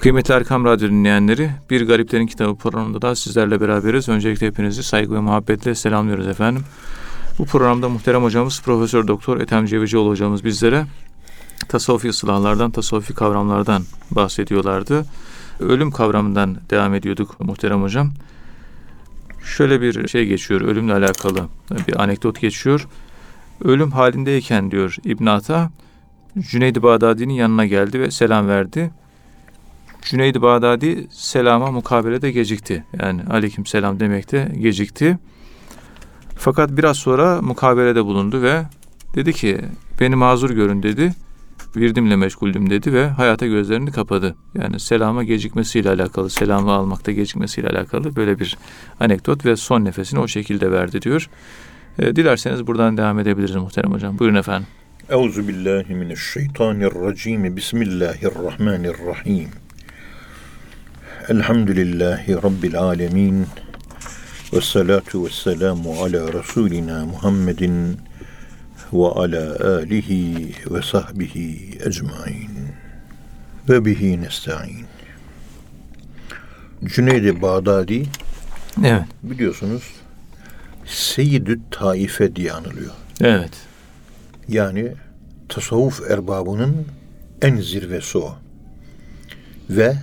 Kıymetli Erkam Radyo dinleyenleri, Bir Gariplerin Kitabı programında da sizlerle beraberiz. Öncelikle hepinizi saygı ve muhabbetle selamlıyoruz efendim. Bu programda muhterem hocamız Profesör Doktor Ethem Cevicioğlu hocamız bizlere tasavvufi ıslahlardan, tasavvufi kavramlardan bahsediyorlardı. Ölüm kavramından devam ediyorduk muhterem hocam. Şöyle bir şey geçiyor, ölümle alakalı bir anekdot geçiyor. Ölüm halindeyken diyor İbn Ata, Cüneyd-i Bağdadi'nin yanına geldi ve selam verdi. Cüneyd-i Bağdadi selama mukabelede gecikti. Yani aleyküm selam demekte gecikti. Fakat biraz sonra mukabelede bulundu ve dedi ki beni mazur görün dedi. Virdimle meşguldüm dedi ve hayata gözlerini kapadı. Yani selama gecikmesiyle alakalı, selamı almakta gecikmesiyle alakalı böyle bir anekdot ve son nefesini o şekilde verdi diyor. E, dilerseniz buradan devam edebiliriz muhterem hocam. Buyurun efendim. Euzu billahi mineşşeytanirracim. Bismillahirrahmanirrahim. Elhamdülillahi rabbil alamin. Ve salatu ve selamu ala Resulina Muhammedin ve ala alihi ve sahbihi ecmain. Ve bihi nesta'in. Cüneyd-i Bağdadi Evet. biliyorsunuz Seyyidü Taife diye anılıyor. Evet. Yani tasavvuf erbabının en zirvesi o. Ve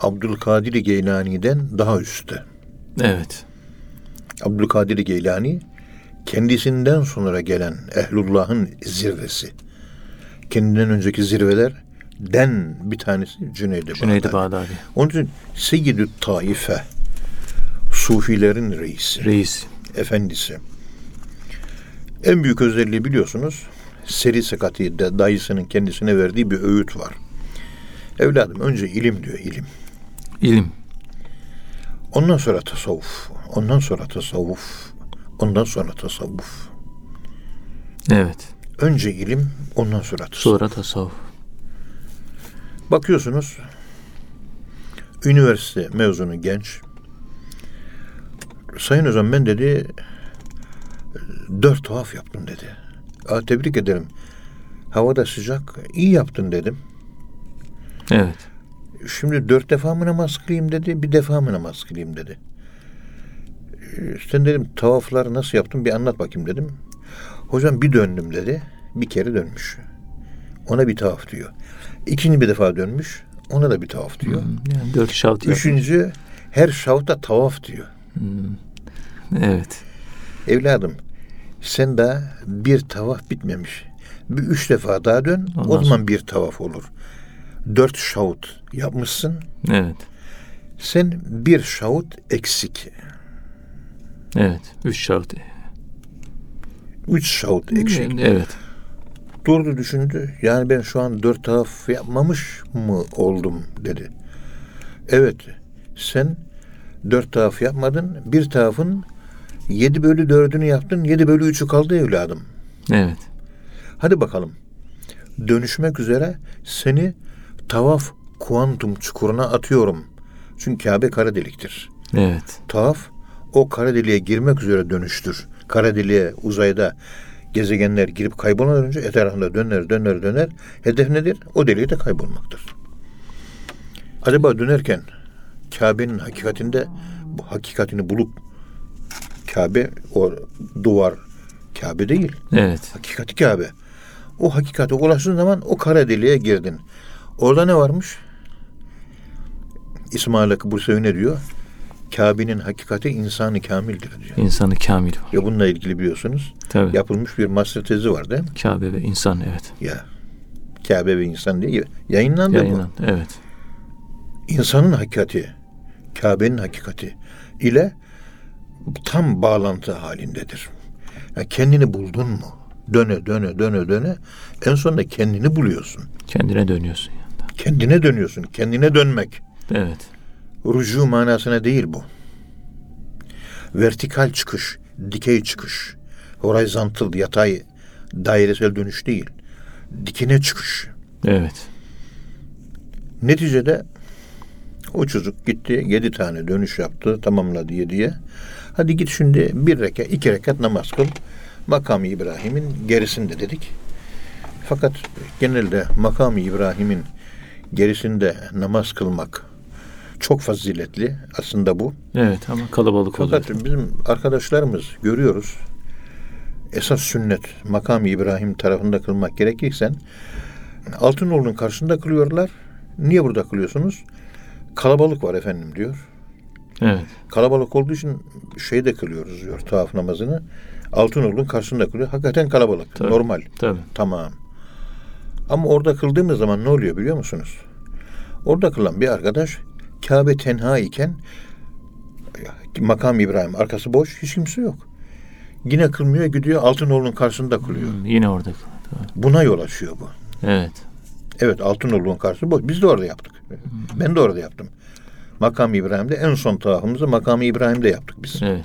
Abdülkadir Geylani'den daha üstte. Evet. Abdülkadir Geylani kendisinden sonra gelen ehlullahın zirvesi. Kendinden önceki zirveler den bir tanesi Cüneyd-i Cüneyd-i Bağdadi. Bağdadi. Onun için Seyyidü Taife Sufilerin reisi, Reis. efendisi. En büyük özelliği biliyorsunuz Seri Sekati de dayısının kendisine verdiği bir öğüt var. Evladım önce ilim diyor ilim. İlim. Ondan sonra tasavvuf. Ondan sonra tasavvuf. Ondan sonra tasavvuf. Evet. Önce ilim, ondan sonra tasavvuf. Sonra tasavvuf. Bakıyorsunuz üniversite mezunu genç. Sayın hocam ben dedi dört tuhaf yaptım dedi. Aa, tebrik ederim. Havada sıcak. iyi yaptın dedim. Evet. Şimdi dört defa mı namaz kılayım dedi. Bir defa mı namaz kılayım dedi. Ee, Sen dedim tavafları nasıl yaptın bir anlat bakayım dedim. Hocam bir döndüm dedi. Bir kere dönmüş. Ona bir tavaf diyor. İkinci bir defa dönmüş. Ona da bir tavaf diyor. Hmm, Yani dört şavt yapmış. Üçüncü her şavta tavaf diyor. Evet. Evladım sen daha bir tavaf bitmemiş. Bir üç defa daha dön. Ondan o zaman bir tavaf olur. Dört şavut yapmışsın. Evet. Sen bir şavut eksik. Evet. Üç şavt. Üç şavut eksik. Evet. Durdu düşündü. Yani ben şu an dört tavaf yapmamış mı oldum dedi. Evet. Sen dört tavaf yapmadın. Bir tavafın yedi bölü dördünü yaptın. Yedi bölü üçü kaldı evladım. Evet. Hadi bakalım. Dönüşmek üzere seni tavaf kuantum çukuruna atıyorum. Çünkü Kabe kara deliktir. Evet. Tavaf o kara deliğe girmek üzere dönüştür. Kara deliğe uzayda gezegenler girip kaybolmadan önce etrafında döner döner döner. Hedef nedir? O deliğe kaybolmaktır. Acaba dönerken Kabe'nin hakikatinde bu hakikatini bulup Kabe o duvar Kabe değil. Evet. Hakikati Kabe. O hakikate ulaştığın zaman o kara deliğe girdin. Orada ne varmış? İsmail Hakkı Bursevi ne diyor? Kabe'nin hakikati insanı kamildir diyor. İnsanı kamil var. Ve bununla ilgili biliyorsunuz Tabii. yapılmış bir master tezi var değil mi? Kabe ve insan evet. Ya Kabe ve insan diye yayınlandı Yayınlan. Evet. bu. İnsanın hakikati, Kabe'nin hakikati ile tam bağlantı halindedir. Ya kendini buldun mu? Döne döne döne döne en sonunda kendini buluyorsun. Kendine dönüyorsun yanında. Kendine dönüyorsun. Kendine dönmek. Evet. Rucu manasına değil bu. Vertikal çıkış, dikey çıkış. Horizontal, yatay, dairesel dönüş değil. Dikine çıkış. Evet. Neticede o çocuk gitti yedi tane dönüş yaptı tamamladı yediye. Hadi git şimdi bir rekat iki rekat namaz kıl. Makam İbrahim'in gerisinde dedik. Fakat genelde makam İbrahim'in gerisinde namaz kılmak çok faziletli aslında bu. Evet ama kalabalık oluyor. Fakat bizim arkadaşlarımız görüyoruz. Esas sünnet makam İbrahim tarafında kılmak gerekirse Altınoğlu'nun karşısında kılıyorlar. Niye burada kılıyorsunuz? Kalabalık var efendim diyor. Evet. Kalabalık olduğu için şeyde kılıyoruz diyor tavaf namazını. Altınoğlu'nun karşısında kılıyor. Hakikaten kalabalık. Tabii. Normal. Tabii. Tamam. Ama orada kıldığımız zaman ne oluyor biliyor musunuz? Orada kılan bir arkadaş Kabe tenha iken makam İbrahim arkası boş hiç kimse yok. Yine kılmıyor gidiyor Altınoğlu'nun karşısında kılıyor. Hmm, yine orada. Tabii. Buna yol açıyor bu. Evet. Evet Altınoğlu'nun karşısı boş. Biz de orada yaptık. Ben de orada yaptım. Makam İbrahim'de en son tavafımızı makam İbrahim'de yaptık biz. Evet.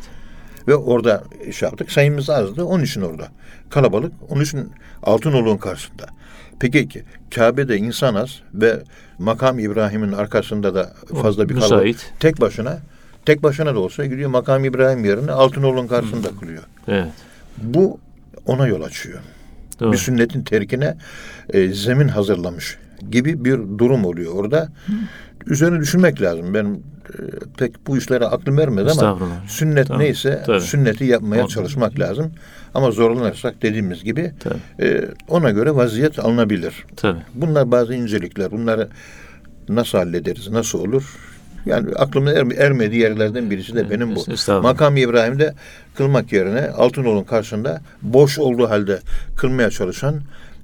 Ve orada iş yaptık. Sayımız azdı. Onun için orada. Kalabalık. Onun için Altınoğlu'nun karşısında. Peki ki Kabe'de insan az ve makam İbrahim'in arkasında da fazla bir kalabalık. Tek başına tek başına da olsa gidiyor makam İbrahim yerine Altınoğlu'nun karşısında kılıyor. Evet. Bu ona yol açıyor. Doğru. Bir sünnetin terkine e, zemin hazırlamış gibi bir durum oluyor orada. Üzerine düşünmek lazım. Ben e, pek bu işlere aklım ermedi ama sünnet Tamam, neyse tabii. sünneti yapmaya Anladım. çalışmak lazım. Ama zorlanırsak dediğimiz gibi Tabii. e, ona göre vaziyet alınabilir. Tabii. Bunlar bazı incelikler. Bunları nasıl hallederiz, nasıl olur? Yani aklımın erme- ermediği yerlerden birisi de benim bu. Makam İbrahim'de kılmak yerine Altınoğlu'nun karşısında boş olduğu halde kılmaya çalışan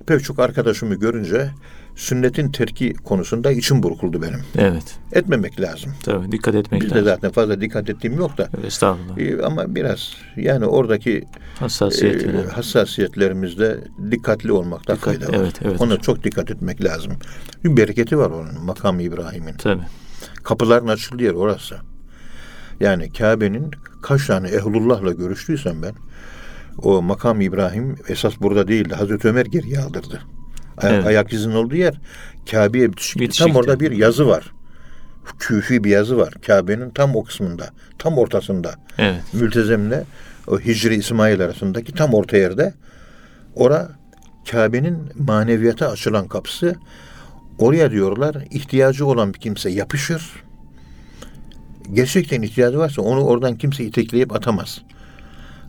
pek çok arkadaşımı görünce sünnetin terki konusunda içim burkuldu benim. Evet. Etmemek lazım. Tabii. Dikkat etmek Bizde lazım. zaten fazla dikkat ettiğim yok da. Evet, Estağfurullah. Ee, Ama biraz yani oradaki Hassasiyet. e, hassasiyetlerimizde dikkatli olmakta Dikkat- fayda var. evet, evet Ona çok dikkat etmek lazım. Bir bereketi var onun makam İbrahim'in. Tabii. Kapıların açıldığı yer orası. Yani Kabe'nin kaç tane ehlullahla görüştüysem ben o makam İbrahim esas burada değildi. Hazreti Ömer geriye aldırdı. Ay- Evet. Ayak izinin olduğu yer Kabe'ye bitişik. Tam orada bir yazı var. Küfi bir yazı var. Kabe'nin tam o kısmında. Tam ortasında. Evet. Mültezemle o Hicri İsmail arasındaki tam orta yerde ora Kabe'nin maneviyata açılan kapısı oraya diyorlar ihtiyacı olan bir kimse yapışır. Gerçekten ihtiyacı varsa onu oradan kimse itekleyip atamaz.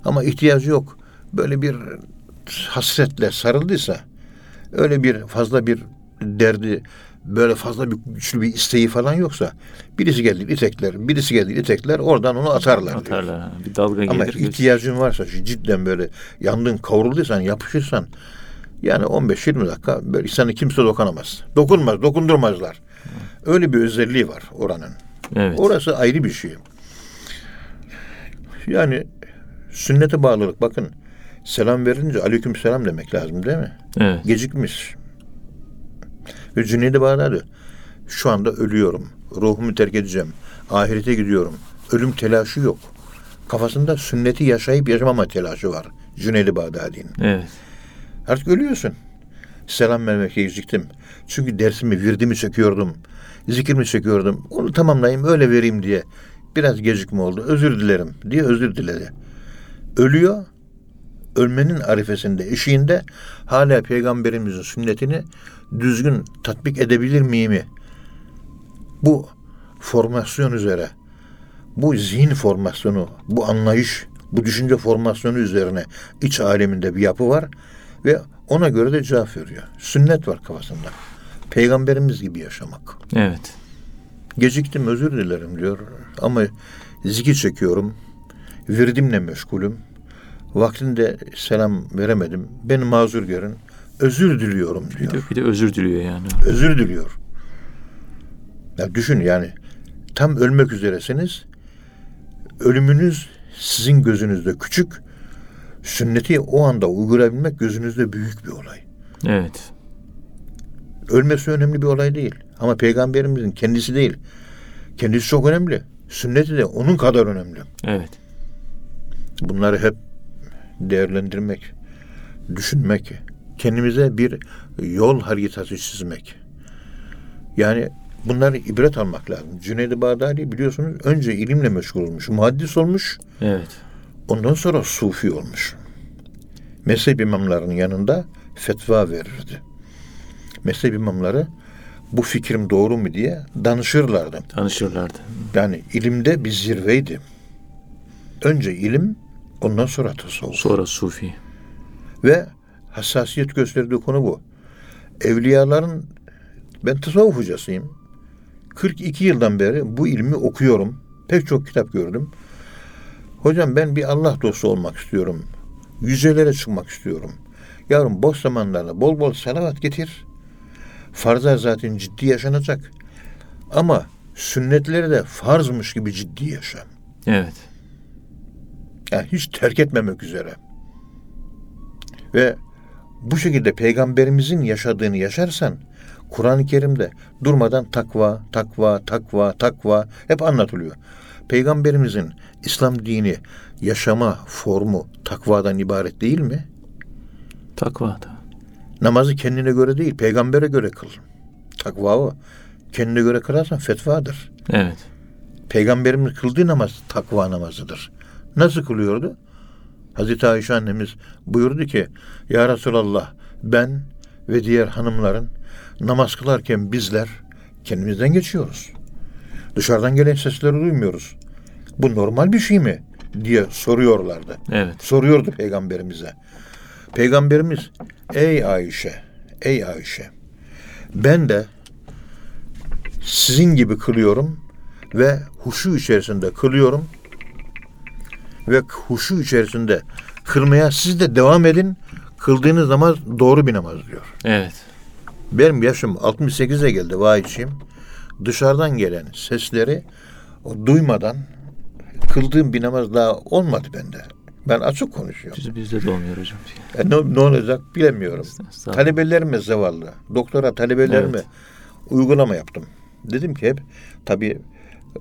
Ama ihtiyacı yok. Böyle bir hasretle sarıldıysa öyle bir fazla bir derdi böyle fazla bir güçlü bir isteği falan yoksa birisi geldi itekler, birisi geldi itekler oradan onu atarlar. diyor. Atarlar. ha. Bir dalga Ama gelir. götürür. ihtiyacın varsa cidden böyle yandın kavrulduysan yapışırsan yani 15-20 dakika böyle sana kimse dokunamaz. Dokunmaz, dokundurmazlar. Öyle bir özelliği var oranın. Evet. Orası ayrı bir şey. Yani sünnete bağlılık bakın selam verince aleyküm selam demek lazım değil mi? Evet. Gecikmiş. Ve Cüneyd-i Bağdadi şu anda ölüyorum. Ruhumu terk edeceğim. Ahirete gidiyorum. Ölüm telaşı yok. Kafasında sünneti yaşayıp yaşamama telaşı var. Cüneyd-i Bağdadi'nin. Evet. Artık ölüyorsun. Selam vermekle geciktim. Çünkü dersimi, virdimi çekiyordum. Zikrimi çekiyordum. Onu tamamlayayım, öyle vereyim diye. Biraz gecikme oldu. Özür dilerim diye özür diledi. Ölüyor. Ölmenin arifesinde, eşiğinde hala peygamberimizin sünnetini düzgün tatbik edebilir miyimi? Bu formasyon üzere, bu zihin formasyonu, bu anlayış, bu düşünce formasyonu üzerine iç aleminde bir yapı var ve ona göre de cevap veriyor. Sünnet var kafasında. Peygamberimiz gibi yaşamak. Evet. Geciktim özür dilerim diyor ama zikir çekiyorum. Virdimle meşgulüm. Vaktinde selam veremedim. Beni mazur görün. Özür diliyorum Bir diyor. de, bir de özür diliyor yani. Özür diliyor. Ya düşün yani tam ölmek üzeresiniz. Ölümünüz sizin gözünüzde küçük. Sünneti o anda uygulayabilmek gözünüzde büyük bir olay. Evet. Ölmesi önemli bir olay değil. Ama peygamberimizin kendisi değil. Kendisi çok önemli. Sünneti de onun kadar önemli. Evet. Bunları hep değerlendirmek, düşünmek, kendimize bir yol haritası çizmek. Yani bunları ibret almak lazım. Cüneyd-i Bağdadi biliyorsunuz önce ilimle meşgul olmuş, muhaddis olmuş, Evet. ondan sonra sufi olmuş. Mezhep imamlarının yanında fetva verirdi. Mezhep imamları bu fikrim doğru mu diye danışırlardı. Tanışırlardı. Yani ilimde bir zirveydi. Önce ilim, ondan sonra tasavvuf. Sonra Sufi. Ve hassasiyet gösterdiği konu bu. Evliyaların, ben tasavvuf hocasıyım. 42 yıldan beri bu ilmi okuyorum. Pek çok kitap gördüm. Hocam ben bir Allah dostu olmak istiyorum. Yücelere çıkmak istiyorum. Yavrum boş zamanlarda bol bol salavat getir. Farza zaten ciddi yaşanacak. Ama sünnetleri de farzmış gibi ciddi yaşa. Evet. Yani hiç terk etmemek üzere. Ve bu şekilde peygamberimizin yaşadığını yaşarsan Kur'an-ı Kerim'de durmadan takva, takva, takva, takva hep anlatılıyor. Peygamberimizin İslam dini yaşama formu takvadan ibaret değil mi? Takva da. Namazı kendine göre değil, peygambere göre kıl. Takva o. Kendine göre kılarsan fetvadır. Evet. Peygamberimiz kıldığı namaz takva namazıdır. Nasıl kılıyordu? Hazreti Ayşe annemiz buyurdu ki Ya Resulallah ben ve diğer hanımların namaz kılarken bizler kendimizden geçiyoruz. Dışarıdan gelen sesleri duymuyoruz. Bu normal bir şey mi? diye soruyorlardı. Evet. Soruyordu peygamberimize. Peygamberimiz ey Ayşe, ey Ayşe ben de sizin gibi kılıyorum ve huşu içerisinde kılıyorum ve huşu içerisinde kılmaya siz de devam edin. Kıldığınız namaz doğru bir namaz diyor. Evet. Benim yaşım 68'e geldi vahiyçiyim. Dışarıdan gelen sesleri o duymadan kıldığım bir namaz daha olmadı bende. Ben açık konuşuyorum. Biz, bizde de olmuyor hocam. E ne, ne olacak bilemiyorum. Estağfurullah. Talebelerime zavallı. Doktora talebelerime Evet. uygulama yaptım. Dedim ki hep tabii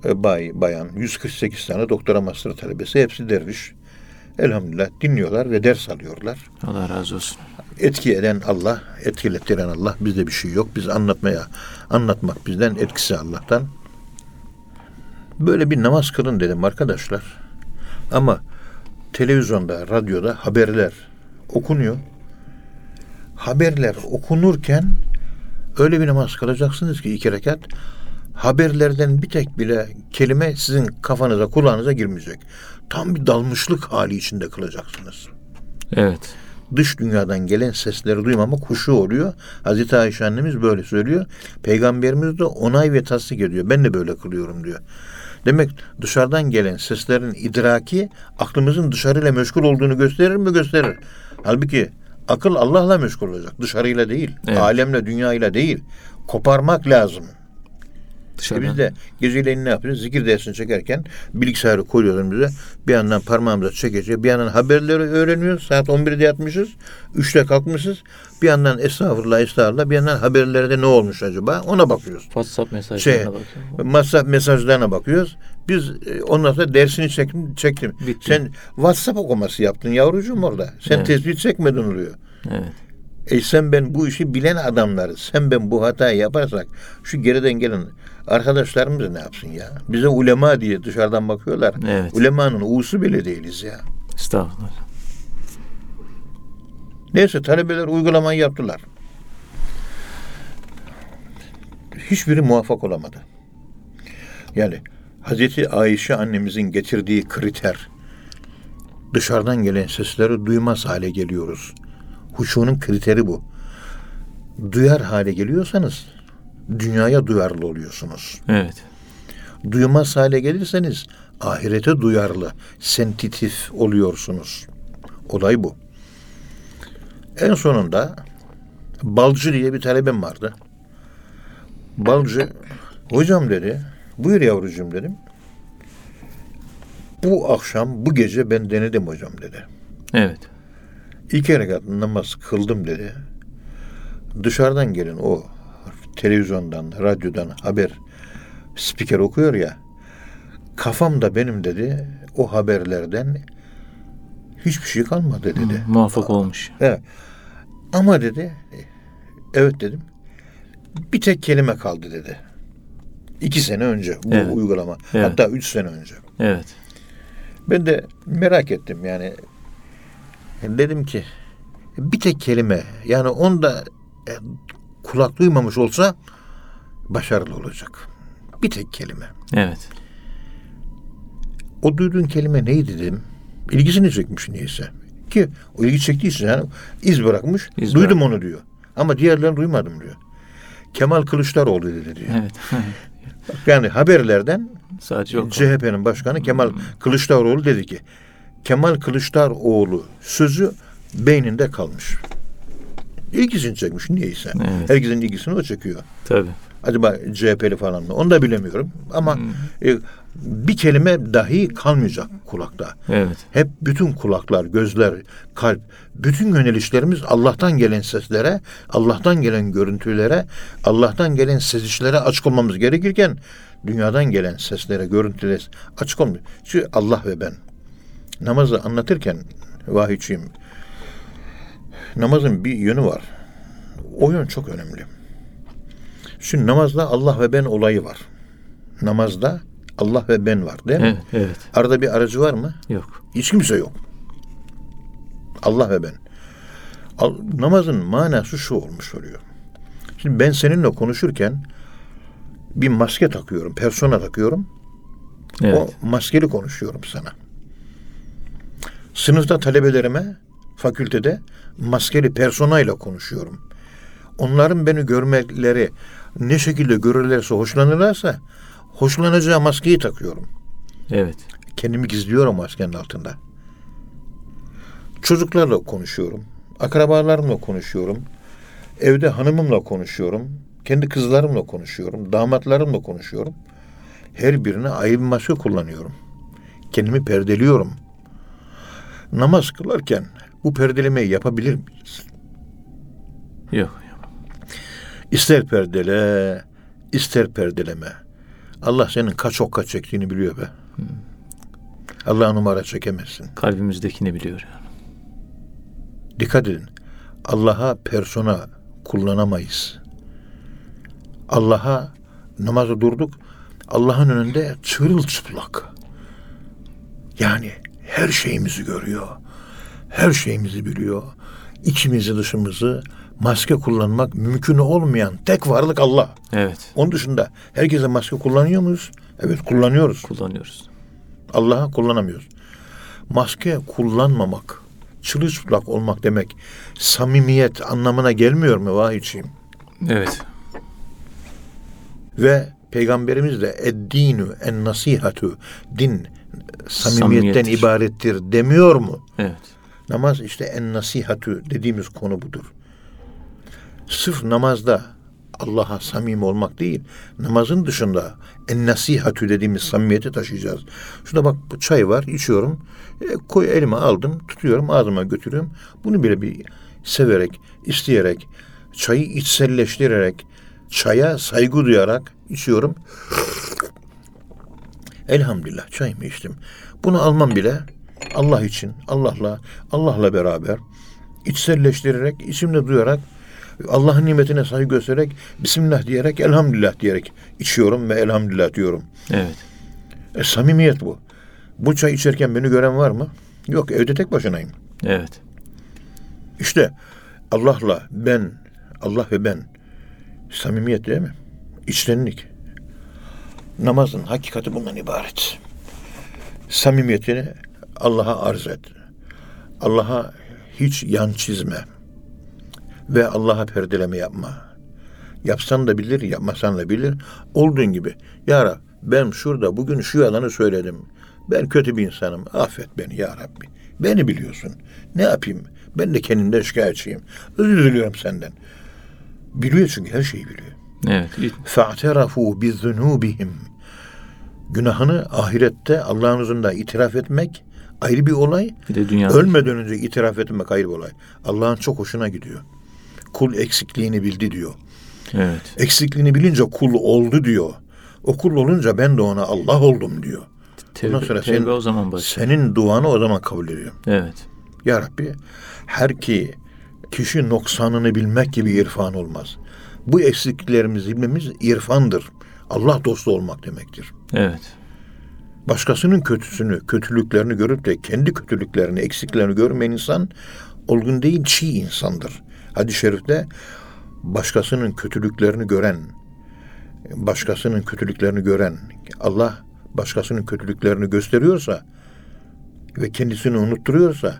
bay, bayan 148 tane doktora master talebesi hepsi derviş. Elhamdülillah dinliyorlar ve ders alıyorlar. Allah razı olsun. Etki eden Allah, etkilettiren Allah. Bizde bir şey yok. Biz anlatmaya, anlatmak bizden, etkisi Allah'tan. Böyle bir namaz kılın dedim arkadaşlar. Ama televizyonda, radyoda haberler okunuyor. Haberler okunurken öyle bir namaz kılacaksınız ki iki rekat haberlerden bir tek bile kelime sizin kafanıza, kulağınıza girmeyecek. Tam bir dalmışlık hali içinde kılacaksınız Evet. dış dünyadan gelen sesleri duymamak huşu oluyor. Hazreti Ayşe annemiz böyle söylüyor. Peygamberimiz de onay ve tasdik ediyor. Ben de böyle kılıyorum diyor. Demek dışarıdan gelen seslerin idraki aklımızın dışarıyla meşgul olduğunu gösterir mi? Gösterir. Halbuki akıl Allah'la meşgul olacak. Dışarıyla değil. Evet. Alemle, dünyayla değil. Koparmak lazım. E Dışarıdan. biz de geceleyin ne yapıyoruz? Zikir dersini çekerken bilgisayarı koyuyoruz önümüze. Bir yandan parmağımıza çekeceğiz. Bir yandan haberleri öğreniyoruz. Saat 11'de yatmışız. 3'te kalkmışız. Bir yandan estağfurullah estağfurullah. Bir yandan haberlerde ne olmuş acaba? Ona bakıyoruz. WhatsApp mesajlarına Şey, bakıyorum. WhatsApp mesajlarına bakıyoruz. Biz e, ondan sonra dersini çektim. çektim. Bitti. Sen WhatsApp okuması yaptın yavrucuğum orada. Sen Evet. tespih çekmedin oluyor. Evet. E sen ben bu işi bilen adamlarız. Sen ben bu hatayı yaparsak şu geriden gelen arkadaşlarımız ne yapsın ya? Bize ulema diye dışarıdan bakıyorlar. Evet. Ulemanın uğusu bile değiliz ya. Estağfurullah. Neyse talebeler uygulamayı yaptılar. Hiçbiri muvaffak olamadı. Yani Hazreti Ayşe annemizin getirdiği kriter dışarıdan gelen sesleri duymaz hale geliyoruz. Huşunun kriteri bu. Duyar hale geliyorsanız dünyaya duyarlı oluyorsunuz. Evet. Duymaz hale gelirseniz ahirete duyarlı, sensitif oluyorsunuz. Olay bu. En sonunda Balcı diye bir talebem vardı. Balcı, hocam dedi, buyur yavrucuğum dedim. Bu akşam, bu gece ben denedim hocam dedi. Evet. İki rekat namaz kıldım dedi. Dışarıdan gelen o televizyondan, radyodan haber spiker okuyor ya. Kafamda benim dedi o haberlerden hiçbir şey kalmadı dedi. Muvaffak olmuş. Evet. Ama dedi evet dedim. Bir tek kelime kaldı dedi. İki sene önce bu Evet. uygulama. Evet. Hatta üç sene önce. Evet. Ben de merak ettim yani. Dedim ki bir tek kelime yani onda e, kulak duymamış olsa başarılı olacak. Bir tek kelime. Evet. O duyduğun kelime neydi dedim. İlgisini çekmiş neyse. Ki o ilgi çektiyse yani iz bırakmış. İz duydum bırak- onu diyor. Ama diğerlerini duymadım diyor. Kemal Kılıçdaroğlu dedi diyor. Evet. Yani haberlerden Sadece. CHP'nin başkanı Kemal Kılıçdaroğlu dedi ki Kemal Kılıçdaroğlu sözü beyninde kalmış. İlgisini çekmiş niyeyse. Evet. Herkesin ilgisini o çekiyor. Tabii. Acaba CHP'li falan mı? Onu da bilemiyorum. Ama e, bir kelime dahi kalmayacak kulakta. Evet. Hep bütün kulaklar, gözler, kalp, bütün yönelişlerimiz Allah'tan gelen seslere, Allah'tan gelen görüntülere, Allah'tan gelen sezişlere açık olmamız gerekirken dünyadan gelen seslere, görüntülere açık olmuyor. Çünkü Allah ve ben namazı anlatırken vahiyçiyim. Namazın bir yönü var. O yön çok önemli. Şimdi namazda Allah ve ben olayı var. Namazda Allah ve ben var değil mi? Evet. Evet. Arada bir aracı var mı? Yok. Hiç kimse yok. Allah ve ben. Al- namazın manası şu olmuş oluyor. Şimdi ben seninle konuşurken bir maske takıyorum, persona takıyorum. Evet. O maskeli konuşuyorum sana. Sınıfta talebelerime, fakültede maskeli personayla konuşuyorum. Onların beni görmeleri ne şekilde görürlerse, hoşlanırlarsa hoşlanacağı maskeyi takıyorum. Evet. Kendimi gizliyorum maskenin altında. Çocuklarla konuşuyorum. Akrabalarımla konuşuyorum. Evde hanımımla konuşuyorum. Kendi kızlarımla konuşuyorum. Damatlarımla konuşuyorum. Her birine ayrı bir maske kullanıyorum. Kendimi perdeliyorum. Namaz kılarken bu perdelemeyi yapabilir miyiz? Yok. İster perdele, ister perdeleme. Allah senin kaç okka çektiğini biliyor be. Allah numara çekemezsin. Kalbimizdekini biliyor yani. Dikkat edin. Allah'a persona kullanamayız. Allah'a namaza durduk. Allah'ın önünde çırılçıplak. Yani her şeyimizi görüyor. Her şeyimizi biliyor. İçimizi dışımızı maske kullanmak mümkün olmayan tek varlık Allah. Evet. Onun dışında herkese maske kullanıyor muyuz? Evet kullanıyoruz. Kullanıyoruz. Allah'a kullanamıyoruz. Maske kullanmamak, çırılçıplak olmak demek samimiyet anlamına gelmiyor mu vahiyçiyim? Evet. Ve Peygamberimiz de eddinu en nasihatu din samimiyetten Samimiyettir. ibarettir demiyor mu? Evet. Namaz işte en nasihatu dediğimiz konu budur. Sırf namazda Allah'a samimi olmak değil, namazın dışında en nasihatü dediğimiz samimiyeti taşıyacağız. Şurada bak bu çay var, içiyorum. E, koy elime aldım, tutuyorum, ağzıma götürüyorum. Bunu bile bir severek, isteyerek, çayı içselleştirerek, çaya saygı duyarak içiyorum. Elhamdülillah çayımı içtim. Bunu almam bile Allah için, Allah'la, Allah'la beraber içselleştirerek, içimde duyarak, Allah'ın nimetine saygı göstererek, Bismillah diyerek, elhamdülillah diyerek içiyorum ve elhamdülillah diyorum. Evet. E, samimiyet bu. Bu çay içerken beni gören var mı? Yok, evde tek başınayım. Evet. İşte Allah'la ben, Allah ve ben samimiyet değil mi? İçtenlik. Namazın hakikati bundan ibaret. Samimiyetini Allah'a arz et. Allah'a hiç yan çizme. Ve Allah'a perdeleme yapma. Yapsan da bilir, yapmasan da bilir. Olduğun gibi. Ya Rab, ben şurada bugün şu yalanı söyledim. Ben kötü bir insanım. Affet beni ya Rabbi. Beni biliyorsun. Ne yapayım? Ben de kendimden şikayetçiyim. Özür diliyorum senden. Biliyor çünkü her şeyi biliyor. Evet. فَاَعْتَرَفُوا بِذُنُوبِهِمْ Günahını ahirette Allah'ın huzurunda itiraf etmek ayrı bir olay. Bir de dünya. Ölmeden önce itiraf etmek ayrı bir olay. Allah'ın çok hoşuna gidiyor. Kul eksikliğini bildi diyor. Evet. Eksikliğini bilince kul oldu diyor. O kul olunca ben de ona Allah oldum diyor. Ondan Tevbe, sonra tevbe senin- o zaman başlıyor. Senin duanı o zaman kabul ediyor. Evet. Ya Rabbi her ki kişi noksanını bilmek gibi irfan olmaz. Bu eksikliklerimizi bilmemiz irfandır. Allah dostu olmak demektir. Evet. Başkasının kötüsünü, kötülüklerini görüp de kendi kötülüklerini, eksiklerini görmeyen insan olgun değil, çiğ insandır. Hadis-i şerifte başkasının kötülüklerini gören, başkasının kötülüklerini gören, Allah başkasının kötülüklerini gösteriyorsa ve kendisini unutturuyorsa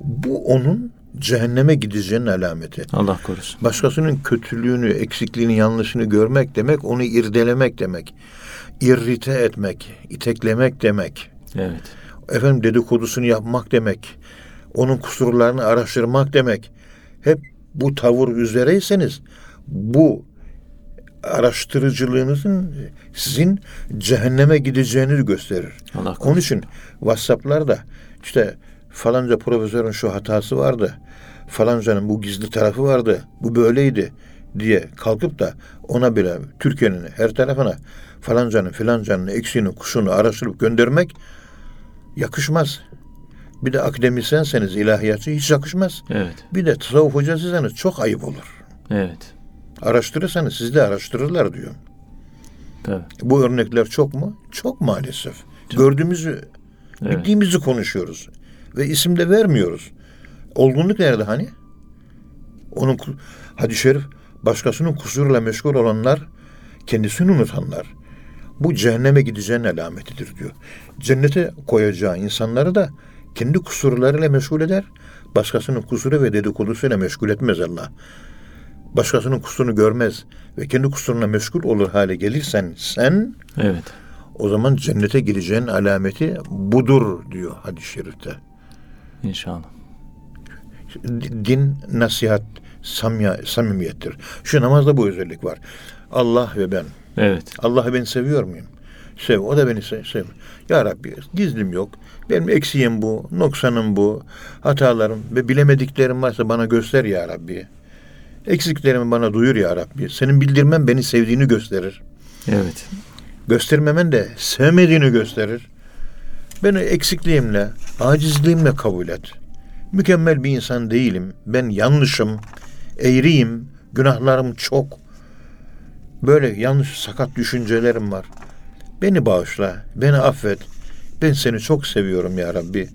bu onun cehenneme gideceğinin alameti. Allah korusun. Başkasının kötülüğünü, eksikliğini, yanlışını görmek demek, onu irdelemek demek. İrrite etmek, iteklemek demek. Evet. Efendim dedikodusunu yapmak demek. Onun kusurlarını araştırmak demek. Hep bu tavır üzereyseniz bu araştırıcılığınızın sizin cehenneme gideceğini gösterir. Allah korusun. Onun için WhatsApp'larda işte falanca profesörün şu hatası vardı. Falancanın bu gizli tarafı vardı. Bu böyleydi diye kalkıp da ona bile Türkiye'nin her tarafına falancanın filancanın eksiğini kuşunu araştırıp göndermek yakışmaz. Bir de akademisyenseniz ilahiyatçı hiç yakışmaz. Evet. Bir de tasavvuf hocasıysanız çok ayıp olur. Evet. Araştırırsanız siz de araştırırlar diyor. Tabii. Bu örnekler çok mu? Çok maalesef. Gördüğümüzü, Evet. bildiğimizi konuşuyoruz. Ve isim de vermiyoruz. Olgunluk nerede hani? Onun hadis-i şerif başkasının kusuruyla meşgul olanlar kendisini unutanlar. Bu cehenneme gideceğin alametidir diyor. Cennete koyacağı insanları da kendi kusurlarıyla meşgul eder. Başkasının kusuru ve dedikodusuyla meşgul etmez Allah. Başkasının kusurunu görmez ve kendi kusuruna meşgul olur hale gelirsen sen Evet. o zaman cennete gireceğin alameti budur diyor hadis-i şerifte. İnşallah. Din, nasihat, samya, samimiyettir. Şu namazda bu özellik var. Allah ve ben. Evet. Allah'ı ben seviyor muyum? Sev, o da beni sev. sev. Ya Rabbi gizlim yok. Benim eksiğim bu, noksanım bu, hatalarım ve bilemediklerim varsa bana göster ya Rabbi. Eksiklerimi bana duyur ya Rabbi. Senin bildirmen beni sevdiğini gösterir. Evet. Göstermemen de sevmediğini gösterir. Beni eksikliğimle, acizliğimle kabul et. Mükemmel bir insan değilim. Ben yanlışım, eğriyim, günahlarım çok. Böyle yanlış, sakat düşüncelerim var. Beni bağışla, beni affet. Ben seni çok seviyorum ya Rabbi.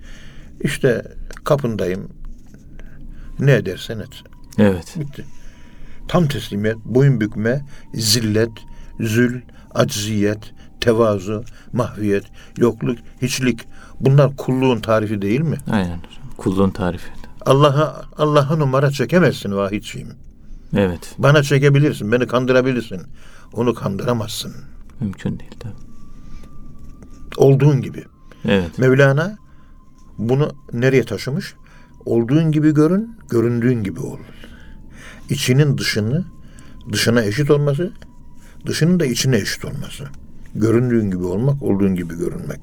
İşte kapındayım. Ne edersen et. Evet. Bitti. Tam teslimiyet, boyun bükme, zillet, zül, acziyet, tevazu, mahviyet, yokluk, hiçlik. Bunlar kulluğun tarifi değil mi? Aynen. Kulluğun tarifi. Allah'a Allah'a numara çekemezsin vahidciğim. Evet. Bana çekebilirsin, beni kandırabilirsin. Onu kandıramazsın. Mümkün değil tabii. Olduğun gibi. Evet. Mevlana bunu nereye taşımış? Olduğun gibi görün, göründüğün gibi ol. İçinin dışını, dışına eşit olması, dışının da içine eşit olması. Göründüğün gibi olmak, olduğun gibi görünmek.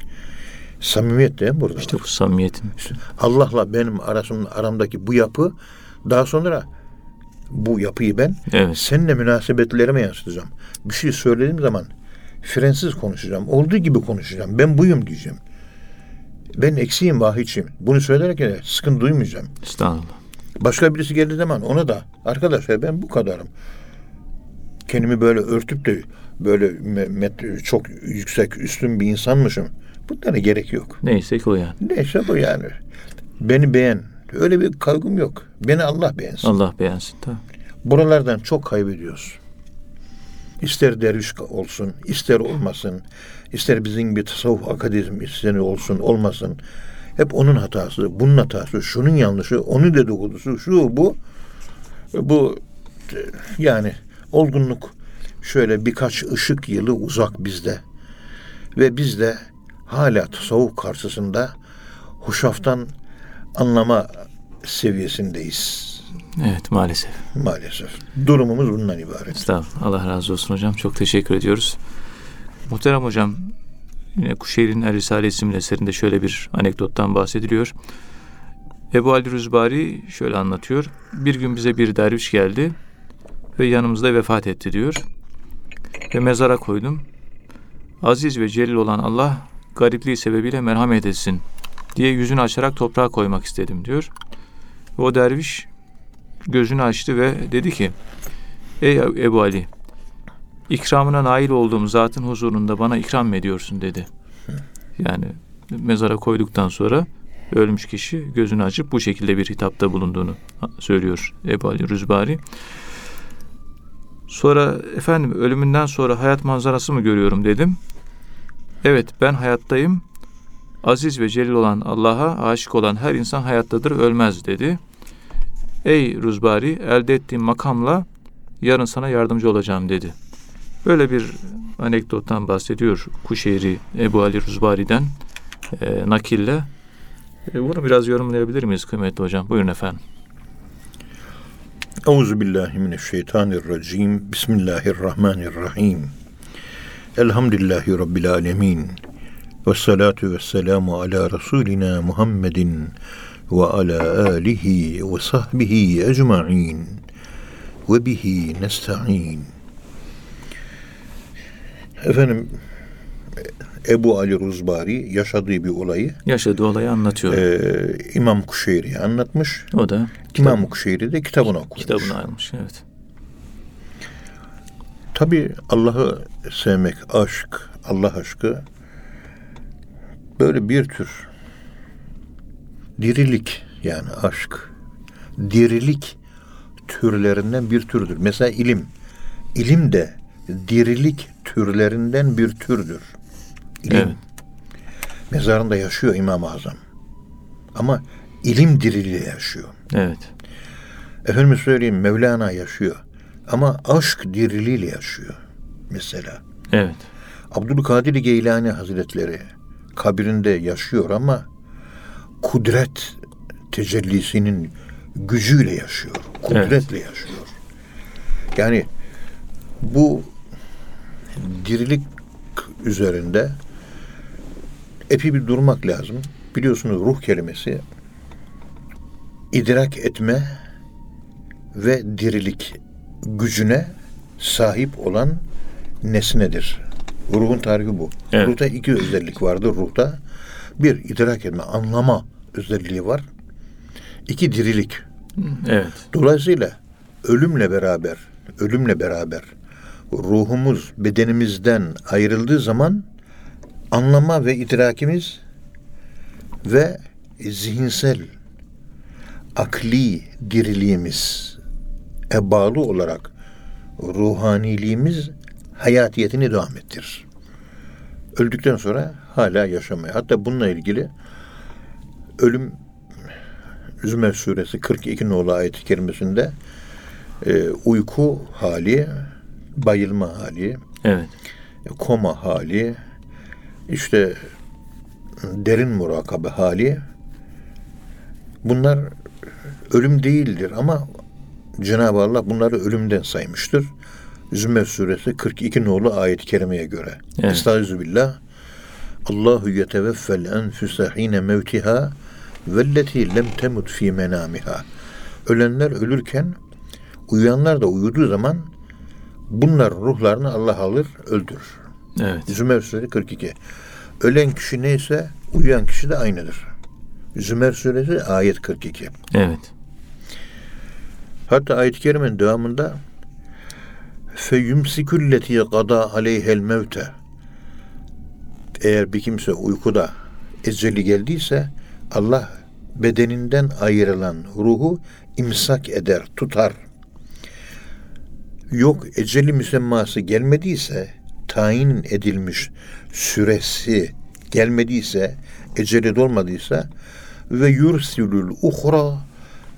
Samimiyet de burada. İşte bu samimiyetin. Allah'la benim arasım, aramdaki bu yapı daha sonra bu yapıyı ben Evet. seninle münasebetlerime yansıtacağım. Bir şey söylediğim zaman frensiz konuşacağım. Olduğu gibi konuşacağım. Ben buyum diyeceğim. Ben eksiğim, vahiyçiyim. Bunu söylerken de sıkıntı duymayacağım. Estağfurullah. Başka birisi geldiği zaman ona da arkadaşlar ben bu kadarım. Kendimi böyle örtüp de böyle met- çok yüksek, üstün bir insanmışım. Bunlara gerek yok. Neyse o yani. Neyse bu yani. Beni beğen. Öyle bir kaygım yok. Beni Allah beğensin. Allah beğensin. Tamam. Buralardan çok kaybediyoruz. İster derviş olsun, ister olmasın, ister bizim bir tasavvuf akademisyen'i olsun, olmasın. Hep onun hatası, bunun hatası, şunun yanlışı, onun dedikodusu, şu bu. Bu yani olgunluk şöyle birkaç ışık yılı uzak bizde. Ve biz de hala tasavvuf karşısında huşaftan anlama seviyesindeyiz. Evet maalesef. Maalesef. Durumumuz bundan ibaret. Estağfurullah. Allah razı olsun hocam. Çok teşekkür ediyoruz. Muhterem hocam yine Kuşehir'in Er Risale isimli eserinde şöyle bir anekdottan bahsediliyor. Ebu Ali Rüzbari şöyle anlatıyor. Bir gün bize bir derviş geldi ve yanımızda vefat etti diyor. Ve mezara koydum. Aziz ve celil olan Allah garipliği sebebiyle merhamet etsin diye yüzünü açarak toprağa koymak istedim diyor. Ve o derviş gözünü açtı ve dedi ki Ey Ebu Ali ikramına nail olduğum zatın huzurunda bana ikram mı ediyorsun dedi. Yani mezara koyduktan sonra ölmüş kişi gözünü açıp bu şekilde bir hitapta bulunduğunu söylüyor Ebu Ali Rüzbari. Sonra efendim ölümünden sonra hayat manzarası mı görüyorum dedim. Evet ben hayattayım. Aziz ve celil olan Allah'a aşık olan her insan hayattadır ölmez dedi. Ey Ruzbari elde ettiğim makamla yarın sana yardımcı olacağım dedi. Böyle bir anekdottan bahsediyor Kuşeyri Ebu Ali Ruzbari'den e, nakille. E, bunu biraz yorumlayabilir miyiz kıymetli hocam? Buyurun efendim. Euzu billahi mineşşeytanirracim. Bismillahirrahmanirrahim. Elhamdülillahi rabbil alamin. Ve salatu ve selamu ala Resulina Muhammedin ve ala alihi ve sahbihi ecma'in. Ve bihi nesta'in. Efendim Ebu Ali Ruzbari yaşadığı bir olayı Yaşadığı olayı anlatıyor. e, İmam Kuşeyri'ye anlatmış. o da İmam Kuşeyri de kitabını okumuş. kitabını almış. Evet. Tabi Allah'ı sevmek, aşk, Allah aşkı böyle bir tür dirilik yani aşk, dirilik türlerinden bir türdür. Mesela ilim, ilim de dirilik türlerinden bir türdür. İlim. Evet. Mezarında yaşıyor İmam-ı Azam. Ama ilim diriliği yaşıyor. Evet. Efendim söyleyeyim Mevlana yaşıyor. Ama aşk diriliğiyle yaşıyor. Mesela. Evet. Abdülkadir Geylani Hazretleri kabirinde yaşıyor ama kudret tecellisinin gücüyle yaşıyor. Kudretle yaşıyor. Yani bu dirilik üzerinde epey bir durmak lazım. Biliyorsunuz ruh kelimesi idrak etme ve dirilik gücüne sahip olan nesnedir. Ruhun tarifi bu. Evet. Ruhta iki özellik vardır ruhta. Bir, idrak etme, anlama özelliği var. İki, dirilik. Evet. Dolayısıyla ölümle beraber, ölümle beraber ruhumuz bedenimizden ayrıldığı zaman anlama ve idrakimiz ve zihinsel akli diriliğimiz e bağlı olarak ruhaniliğimiz hayatiyetini devam ettirir. Öldükten sonra hala yaşamaya. Hatta bununla ilgili ölüm Zümer suresi 42 nolu ayet-i kerimesinde e, uyku hali, bayılma hali, Evet. koma hali, işte derin murakabe hali bunlar ölüm değildir ama Cenab-ı Allah bunları ölümden saymıştır. Zümer suresi 42 nolu ayet-i kerimeye göre. Evet. Estaizu billah. Allahu yeteveffel enfüse hine mevtiha velleti lem temut fi menamiha. Ölenler ölürken uyuyanlar da uyuduğu zaman bunlar ruhlarını Allah alır, öldürür. Evet. Zümer suresi 42. Ölen kişi neyse uyuyan kişi de aynıdır. Zümer suresi ayet 42. Evet. Hatta ayet-i kerimenin devamında feyumsikulleti gada aleyhel mevte eğer bir kimse uykuda eceli geldiyse Allah bedeninden ayrılan ruhu imsak eder, tutar. Yok eceli müsemması gelmediyse, tayin edilmiş süresi gelmediyse, eceli dolmadıysa ve yursilul uhra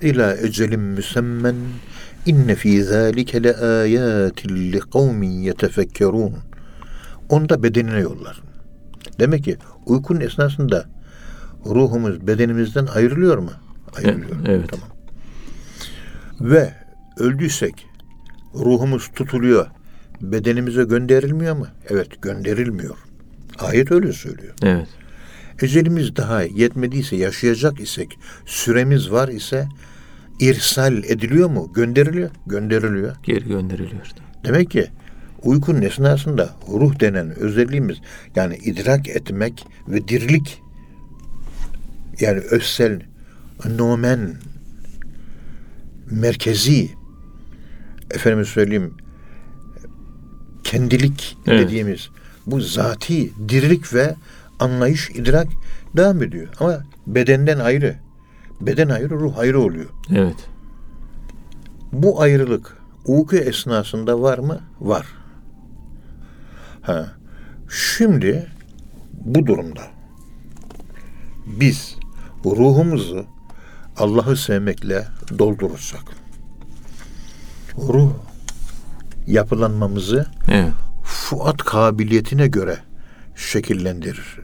ila ecelin müsemmen inne fi zalike le ayatin li kavmin yetefekkerun. Onu bedenine yollar. Demek ki uykunun esnasında ruhumuz bedenimizden ayrılıyor mu? Ayrılıyor. Evet. Tamam. Ve öldüysek ruhumuz tutuluyor. Bedenimize gönderilmiyor mu? Evet gönderilmiyor. Ayet öyle söylüyor. Evet. Ecelimiz daha yetmediyse, yaşayacak isek, süremiz var ise irsal ediliyor mu? Gönderiliyor. Gönderiliyor. Geri gönderiliyor. Demek ki uykunun esnasında ruh denen özelliğimiz yani idrak etmek ve dirlik yani özsel nomen merkezi efendim söyleyeyim kendilik Evet. dediğimiz bu zati dirilik ve anlayış idrak devam ediyor ama bedenden ayrı beden ayrı ruh ayrı oluyor Evet. bu ayrılık Uyku esnasında var mı? Var. Ha. Şimdi bu durumda biz ruhumuzu Allah'ı sevmekle doldurursak ruh yapılanmamızı Evet. Fuat kabiliyetine göre şekillendirir.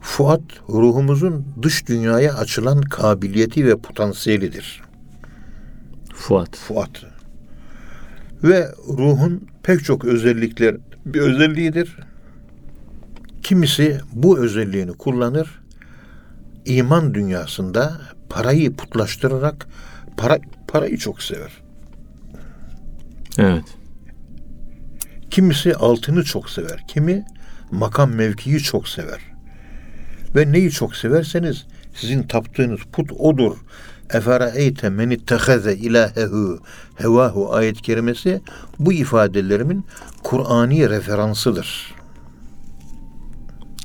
Fuat ruhumuzun dış dünyaya açılan kabiliyeti ve potansiyelidir. Fuat. Fuat. Ve ruhun pek çok özellikler bir özelliğidir. Kimisi bu özelliğini kullanır. iman dünyasında parayı putlaştırarak para parayı çok sever. Evet. Kimisi altını çok sever. Kimi makam mevkiyi çok sever. Ve neyi çok severseniz sizin taptığınız put odur. Eferaeyte men ittehaze ilahehu hevahu ayet kerimesi bu ifadelerimin Kur'ani referansıdır.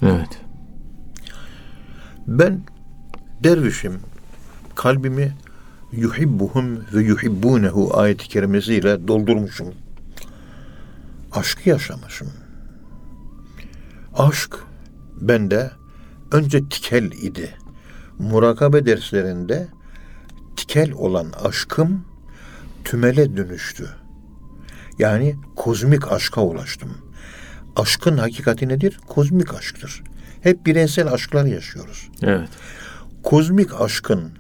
Evet. Ben dervişim kalbimi yuhibbuhum ve yuhibbunehu ayet-i kerimesiyle doldurmuşum. Aşkı yaşamışım. Aşk bende önce tikel idi. Murakabe derslerinde tikel olan aşkım tümele dönüştü. Yani kozmik aşka ulaştım. Aşkın hakikati nedir? Kozmik aşktır. Hep bireysel aşklar yaşıyoruz. Evet. Kozmik aşkın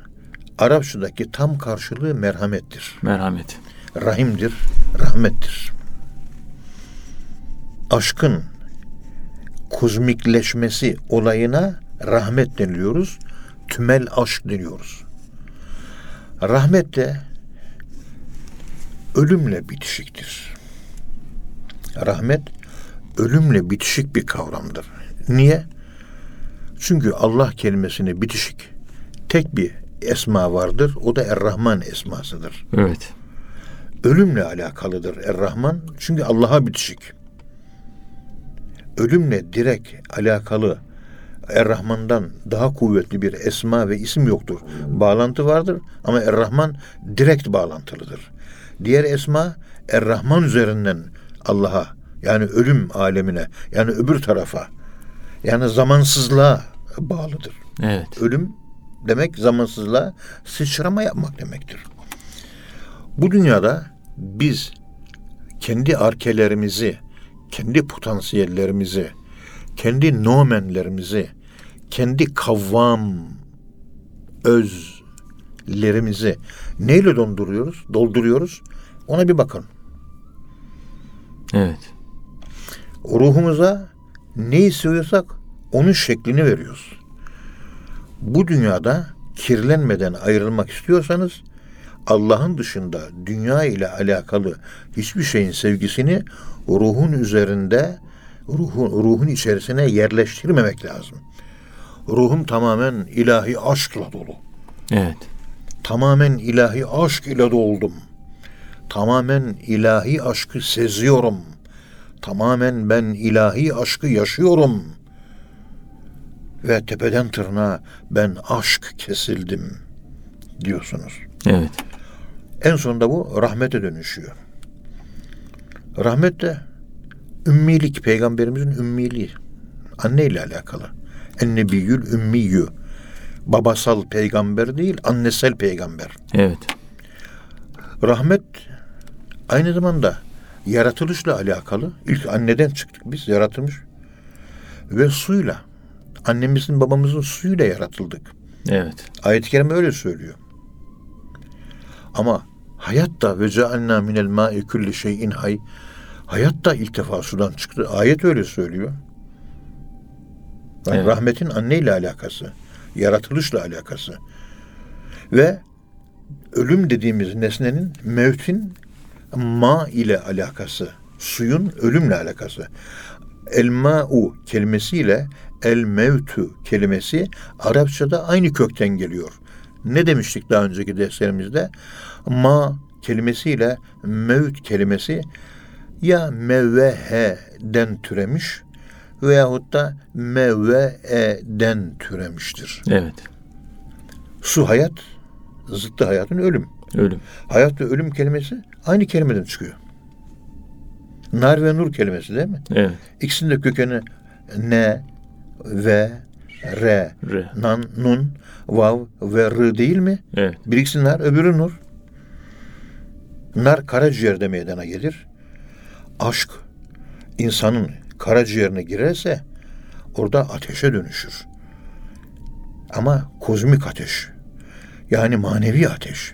Arapçadaki tam karşılığı merhamettir. Merhamet. Rahimdir, rahmettir. Aşkın kozmikleşmesi olayına rahmet deniliyoruz. Tümel aşk deniyoruz. Rahmet de ölümle bitişiktir. Rahmet ölümle bitişik bir kavramdır. Niye? Çünkü Allah kelimesine bitişik tek bir esma vardır. O da Er-Rahman esmasıdır. Evet. Ölümle alakalıdır Er-Rahman. Çünkü Allah'a bitişik. Ölümle direkt alakalı Er-Rahman'dan daha kuvvetli bir esma ve isim yoktur. Bağlantı vardır ama Er-Rahman direkt bağlantılıdır. Diğer esma Er-Rahman üzerinden Allah'a yani ölüm alemine yani öbür tarafa yani zamansızlığa bağlıdır. Evet. Ölüm demek zamansızlığa sıçrama yapmak demektir. Bu dünyada biz kendi arkelerimizi, kendi potansiyellerimizi, kendi nomenlerimizi, kendi kavvam özlerimizi neyle donduruyoruz, dolduruyoruz? Ona bir bakın. Evet. ruhumuza ne istiyorsak onun şeklini veriyoruz. Bu dünyada kirlenmeden ayrılmak istiyorsanız Allah'ın dışında dünya ile alakalı hiçbir şeyin sevgisini ruhun üzerinde ruhun, ruhun içerisine yerleştirmemek lazım. Ruhum tamamen ilahi aşkla dolu. Evet. Tamamen ilahi aşk ile doldum. Tamamen ilahi aşkı seziyorum. Tamamen ben ilahi aşkı yaşıyorum. Ve tepeden tırnağa ben aşk kesildim diyorsunuz. Evet. En sonunda bu rahmete dönüşüyor. Rahmet de ümmilik, peygamberimizin ümmiliği. Anne ile alakalı. Ennebiyyül ümmiyyü. Babasal peygamber değil, annesel peygamber. Evet. Rahmet aynı zamanda yaratılışla alakalı. İlk anneden çıktık biz, yaratılmış. Ve suyla, annemizin babamızın suyuyla yaratıldık. Evet. Ayet-i Kerime öyle söylüyor. Ama hayat da ve cealna minel ma'i kulli şeyin hay. Hayat da ilk defa sudan çıktı. Ayet öyle söylüyor. Yani Evet. Rahmetin anneyle alakası, yaratılışla alakası. Ve ölüm dediğimiz nesnenin mevtin ma ile alakası, suyun ölümle alakası. El ma'u kelimesiyle el mevtu kelimesi Arapçada aynı kökten geliyor. Ne demiştik daha önceki derslerimizde? Ma kelimesiyle mevt kelimesi ya mevvehe'den türemiş veyahut da mevve'den türemiştir. Evet. Su hayat, zıttı hayatın ölüm. Ölüm. Hayat ve ölüm kelimesi aynı kelimeden çıkıyor. Nar ve nur kelimesi değil mi? Evet. İkisinin de kökeni ne ve re, Re. nan, nun, vav ve rı değil mi? Evet. Birisi nar, öbürü nur. Nar karaciğerde meydana gelir. Aşk insanın karaciğerine girerse orada ateşe dönüşür. Ama kozmik ateş. Yani manevi ateş.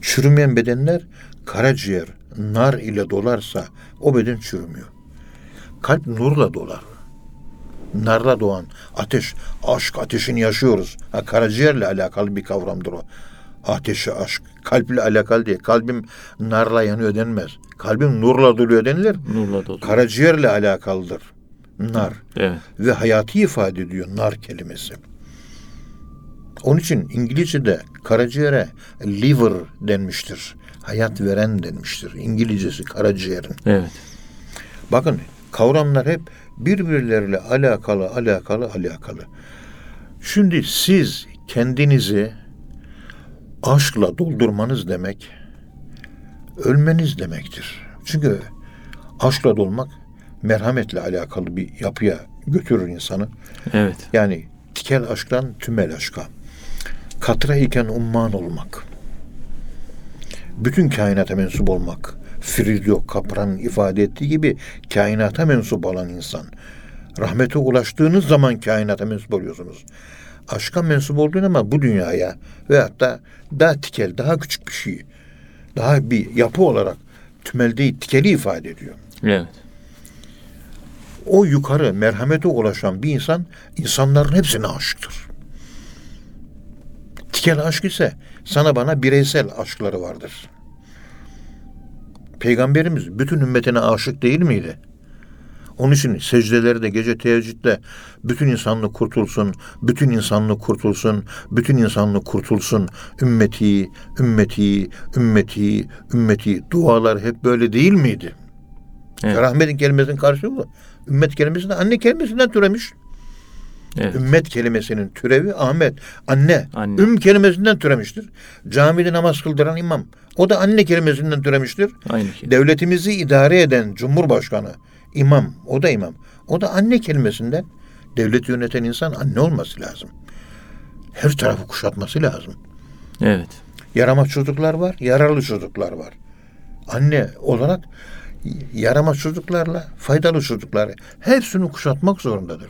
Çürümeyen bedenler karaciğer nar ile dolarsa o beden çürümüyor. Kalp nurla dolar. Narla doğan ateş, aşk ateşini yaşıyoruz. Ha, karaciğerle alakalı bir kavramdır o. Ateşi aşk. Kalple alakalı değil. Kalbim narla yanıyor denmez. Kalbim nurla doluyor denilir. Nurla dolu. Karaciğerle alakalıdır. Nar. Evet. Ve hayatı ifade ediyor nar kelimesi. Onun için İngilizce'de karaciğere liver denmiştir. Hayat veren denmiştir. İngilizcesi karaciğerin. Evet. Bakın kavramlar hep birbirleriyle alakalı, alakalı, alakalı. Şimdi siz kendinizi aşkla doldurmanız demek ölmeniz demektir. Çünkü aşkla dolmak merhametle alakalı bir yapıya götürür insanı. Evet. Yani tikel aşktan tümel aşka. Katra iken umman olmak. Bütün kainata mensup olmak. Friedrich Kapran'ın ifade ettiği gibi kainata mensup olan insan. Rahmete ulaştığınız zaman kainata mensup oluyorsunuz. Aşka mensup olduğun ama bu dünyaya veyahut da daha tikel, daha küçük bir şey, daha bir yapı olarak tümel değil, tikeli ifade ediyor. Evet. O yukarı merhamete ulaşan bir insan insanların hepsine aşıktır. Tikel aşk ise sana bana bireysel aşkları vardır. Peygamberimiz bütün ümmetine aşık değil miydi? Onun için secdeleri de gece teheccüde bütün insanlık kurtulsun, bütün insanlık kurtulsun, bütün insanlık kurtulsun. Ümmeti, ümmeti, ümmeti, ümmeti dualar hep böyle değil miydi? Evet. Rahmetin kelimesinin karşılığı bu. Ümmet kelimesinden anne kelimesinden türemiş. Evet. Ümmet kelimesinin türevi Ahmet. Anne. Anne. Üm kelimesinden türemiştir. Camide namaz kıldıran imam. O da anne kelimesinden türemiştir. Aynı şey. Devletimizi idare eden Cumhurbaşkanı. imam. O da imam. O da anne kelimesinden. Devleti yöneten insan anne olması lazım. Her tarafı kuşatması lazım. Evet. Yaramaz çocuklar var, yararlı çocuklar var. Anne olarak yaramaz çocuklarla faydalı çocukları hepsini kuşatmak zorundadır.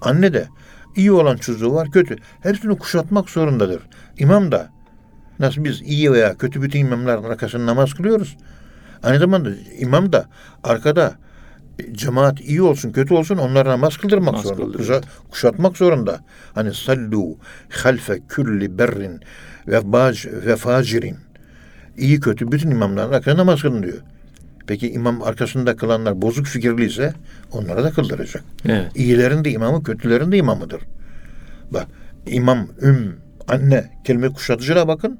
Anne de iyi olan çocuğu var, kötü. Hepsini kuşatmak zorundadır. İmam da nasıl biz iyi veya kötü bütün imamların arkasında namaz kılıyoruz. Aynı zamanda imam da arkada cemaat iyi olsun kötü olsun onlara namaz kıldırmak Namaz zorunda. Kuşa- kuşatmak zorunda. Hani sallu halfe külli berrin ve bac ve facirin. İyi kötü bütün imamların arkasında namaz kılın diyor. Peki imam arkasında kılanlar bozuk fikirliyse onlara da kıldıracak. Evet. İyilerin de imamı, kötülerin de imamıdır. Bak imam, üm, anne kelime kuşatıcına bakın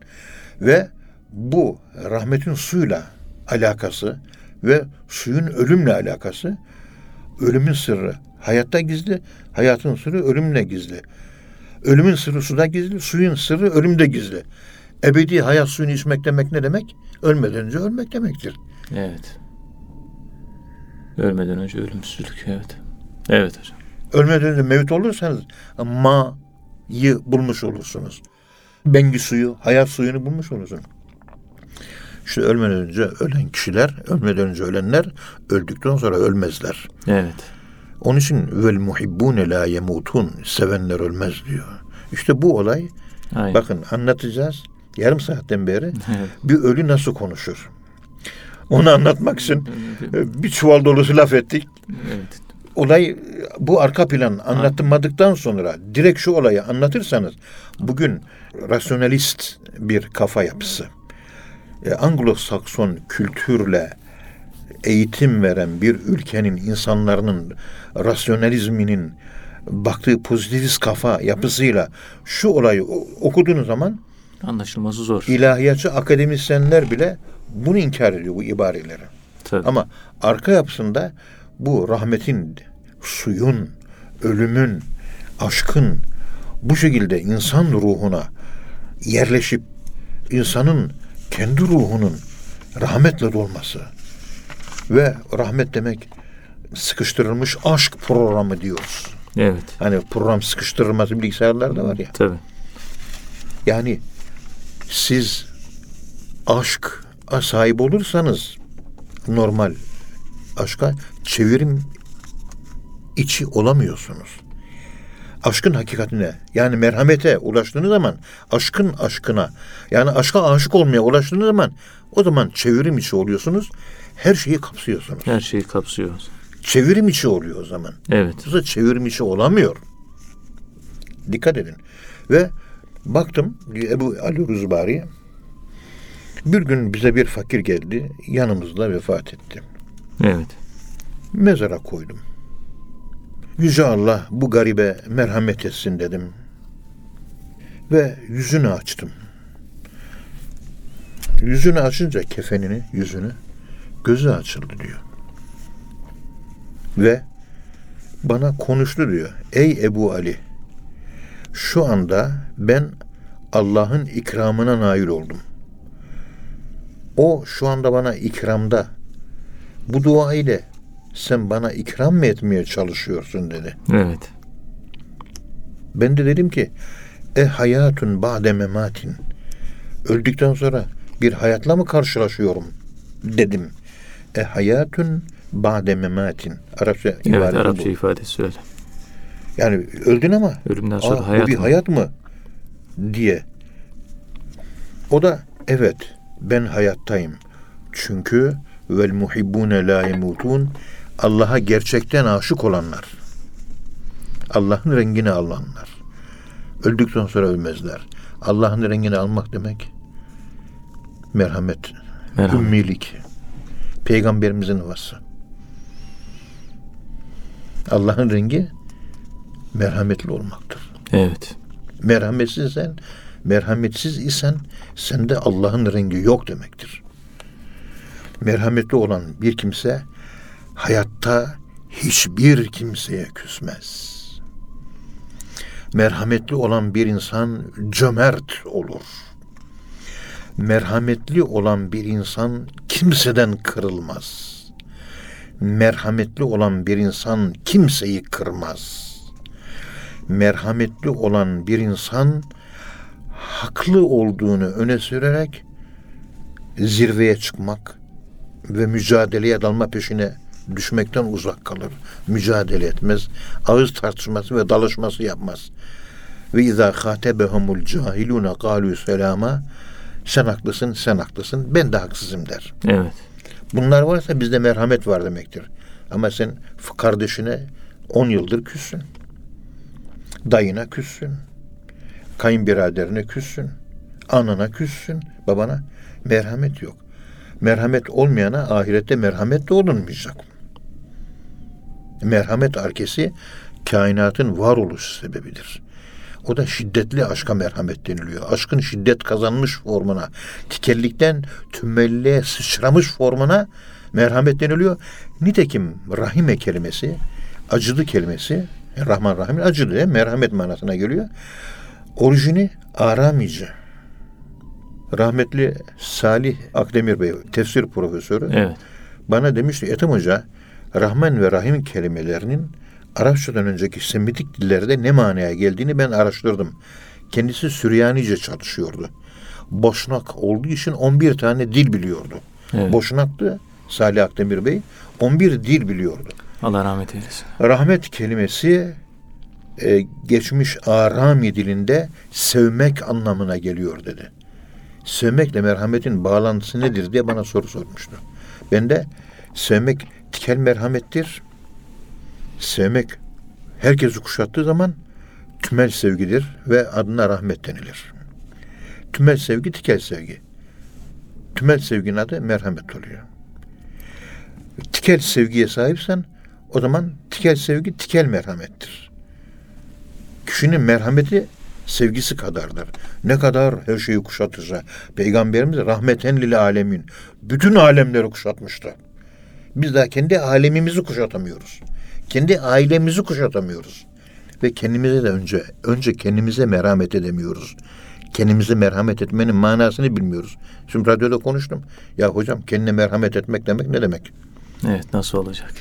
ve bu rahmetin suyla alakası ve suyun ölümle alakası ölümün sırrı hayatta gizli, hayatın sırrı ölümle gizli. Ölümün sırrı suda gizli, suyun sırrı ölümde gizli. Ebedi hayat suyunu içmek demek ne demek? Ölmeden önce ölmek demektir. Evet. Ölmeden önce ölümsüzlük. Evet. Evet hocam. Ölmeden önce mevcut olursanız ma'yı bulmuş olursunuz. Bengi suyu, hayat suyunu bulmuş olursunuz. İşte ölmeden önce ölen kişiler, ölmeden önce ölenler öldükten sonra ölmezler. Evet. Onun için vel muhibbune la yemutun sevenler ölmez diyor. İşte bu olay Aynen. bakın anlatacağız. Yarım saatten beri Evet. bir ölü nasıl konuşur? Onu anlatmak için e, bir çuval dolusu laf ettik. Evet. olay bu arka plan anlatılmadıktan sonra direkt şu olayı anlatırsanız bugün rasyonalist bir kafa yapısı e, Anglo-Sakson kültürle eğitim veren bir ülkenin insanların rasyonalizminin baktığı pozitivist kafa yapısıyla şu olayı okuduğunuz zaman Anlaşılması zor. ilahiyatçı akademisyenler bile bunu inkar ediyor bu ibareleri. Tabii. Ama arka yapısında bu rahmetin, suyun, ölümün, aşkın bu şekilde insan ruhuna yerleşip insanın kendi ruhunun rahmetle dolması ve rahmet demek sıkıştırılmış aşk programı diyoruz. Evet. Hani program sıkıştırılması bilgisayarlarda var ya. Tabii. Yani siz aşk sahip olursanız normal aşka çevirim içi olamıyorsunuz. Aşkın hakikatine yani merhamete ulaştığınız zaman aşkın aşkına yani aşka aşık olmaya ulaştığınız zaman o zaman çevirim içi oluyorsunuz. Her şeyi kapsıyorsunuz. Her şeyi kapsıyor. Çevirim içi oluyor o zaman. Evet. Yoksa çevirim içi olamıyor. Dikkat edin. Ve baktım Ebu Ali Ruzbari bir gün bize bir fakir geldi. Yanımızda vefat etti. Evet. Mezara koydum. Yüce Allah bu garibe merhamet etsin dedim. Ve yüzünü açtım. Yüzünü açınca kefenini, yüzünü gözü açıldı diyor. Ve bana konuştu diyor. Ey Ebu Ali şu anda ben Allah'ın ikramına nail oldum. O şu anda bana ikramda. Bu dua ile sen bana ikram mı etmeye çalışıyorsun dedi. Evet. Ben de dedim ki e hayatun ba'de mematin. Öldükten sonra bir hayatla mı karşılaşıyorum dedim. E hayatun ba'de mematin. Arapça Evet. Arapça bu. ifadesi öyle. Yani öldün ama Ölümden sonra Aa, hayat bu bir mı? hayat mı diye. O da evet ben hayattayım. Çünkü vel muhibbune la yemutun Allah'a gerçekten aşık olanlar. Allah'ın rengini alanlar. Öldükten sonra ölmezler. Allah'ın rengini almak demek merhamet, Merhamet. ümmilik. Peygamberimizin vasfı. Allah'ın rengi merhametli olmaktır Evet. merhametsizsen, merhametsiz isen sende Allah'ın rengi yok demektir. Merhametli olan bir kimse hayatta hiçbir kimseye küsmez. Merhametli olan bir insan cömert olur. Merhametli olan bir insan kimseden kırılmaz. Merhametli olan bir insan kimseyi kırmaz merhametli olan bir insan haklı olduğunu öne sürerek zirveye çıkmak ve mücadeleye dalma peşine düşmekten uzak kalır. Mücadele etmez. Ağız tartışması ve dalışması yapmaz. Ve izâ khâtebehumul cahilûne kâlû selâma sen haklısın, sen haklısın, ben de haksızım der. Evet. Bunlar varsa bizde merhamet var demektir. Ama sen kardeşine 10 yıldır küssün. Dayına küssün. Kayınbiraderine küssün. Anana küssün. Babana merhamet yok. Merhamet olmayana ahirette merhamet de olunmayacak. Merhamet arkesi kainatın varoluş sebebidir. O da şiddetli aşka merhamet deniliyor. Aşkın şiddet kazanmış formuna, tikellikten tümmelliğe sıçramış formuna merhamet deniliyor. Nitekim rahime kelimesi, acıdı kelimesi, Rahman Rahim mi? merhamet manasına geliyor. Orijini Aramice. Rahmetli Salih Akdemir Bey, tefsir profesörü. Evet. Bana demişti Ethem Hoca, Rahman ve Rahim kelimelerinin Arapçadan önceki Semitik dillerde ne manaya geldiğini ben araştırdım. Kendisi Süryanice çalışıyordu. Boşnak olduğu için 11 tane dil biliyordu. Evet. Boşnaktı Salih Akdemir Bey. 11 dil biliyordu. Allah rahmet eylesin. Rahmet kelimesi e, geçmiş Arami dilinde sevmek anlamına geliyor dedi. Sevmekle merhametin bağlantısı nedir diye bana soru sormuştu. Ben de sevmek tikel merhamettir. Sevmek herkesi kuşattığı zaman tümel sevgidir ve adına rahmet denilir. Tümel sevgi tikel sevgi. Tümel sevginin adı merhamet oluyor. Tikel sevgiye sahipsen o zaman tikel sevgi tikel merhamettir. Kişinin merhameti sevgisi kadardır. Ne kadar her şeyi kuşatırsa. Peygamberimiz rahmeten lil alemin. Bütün alemleri kuşatmıştı. Biz daha kendi alemimizi kuşatamıyoruz. Kendi ailemizi kuşatamıyoruz. Ve kendimize de önce önce kendimize merhamet edemiyoruz. Kendimize merhamet etmenin manasını bilmiyoruz. Şimdi radyoda konuştum. Ya hocam kendine merhamet etmek demek ne demek? Evet nasıl olacak?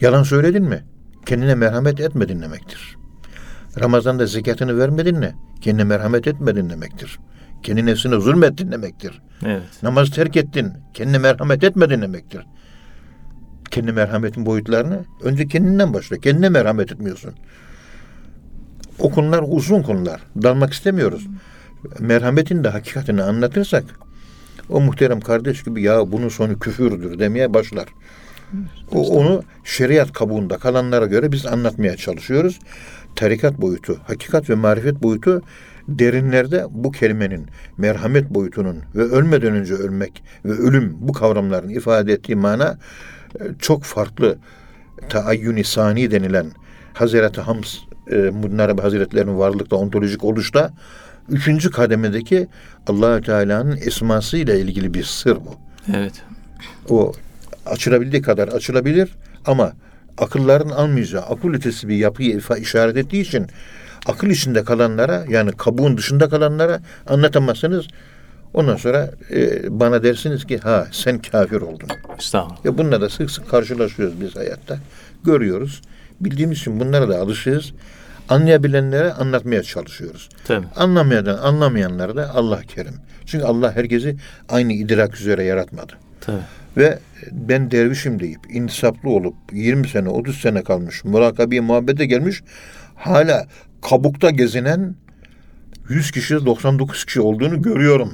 Yalan söyledin mi? Kendine merhamet etmedin demektir. Ramazan'da zekatını vermedin mi? Kendine merhamet etmedin demektir. Kendi nefsine zulmettin demektir. Evet. Namazı terk ettin. Kendine merhamet etmedin demektir. Kendi merhametin boyutlarını önce kendinden başla. Kendine merhamet etmiyorsun. O konular uzun konular. Dalmak istemiyoruz. Merhametin de hakikatini anlatırsak o muhterem kardeş gibi ya bunun sonu küfürdür demeye başlar. O, onu şeriat kabuğunda kalanlara göre biz anlatmaya çalışıyoruz. Tarikat boyutu, hakikat ve marifet boyutu derinlerde bu kelimenin merhamet boyutunun ve ölmeden önce ölmek ve ölüm bu kavramların ifade ettiği mana e, çok farklı. Taayyün-i sani denilen Hazreti Hams e, Mudnarabi Hazretlerinin varlıkta ontolojik oluşta üçüncü kademedeki Allahü Teala'nın esması ile ilgili bir sır bu Evet. o açılabildiği kadar açılabilir ama akılların almayacağı akıl ötesi bir yapıyı işaret ettiği için akıl içinde kalanlara yani kabuğun dışında kalanlara anlatamazsınız. Ondan sonra e, bana dersiniz ki ha sen kafir oldun. Estağfurullah. Ya bununla da sık sık karşılaşıyoruz biz hayatta. Görüyoruz. Bildiğimiz için bunlara da alışığız. Anlayabilenlere anlatmaya çalışıyoruz. Tabii. Anlamayan, anlamayanlara da Allah kerim. Çünkü Allah herkesi aynı idrak üzere yaratmadı. Tabii. Ve ben dervişim deyip insaflı olup 20 sene 30 sene kalmış murakabiye muhabbete gelmiş hala kabukta gezinen 100 kişi 99 kişi olduğunu görüyorum.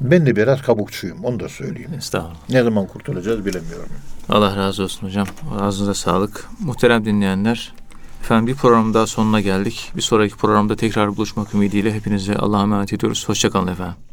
Ben de biraz kabukçuyum onu da söyleyeyim. Estağfurullah. Ne zaman kurtulacağız bilemiyorum. Allah razı olsun hocam. Ağzınıza sağlık. Muhterem dinleyenler. Efendim bir programın daha sonuna geldik. Bir sonraki programda tekrar buluşmak ümidiyle hepinize Allah'a emanet ediyoruz. Hoşçakalın efendim.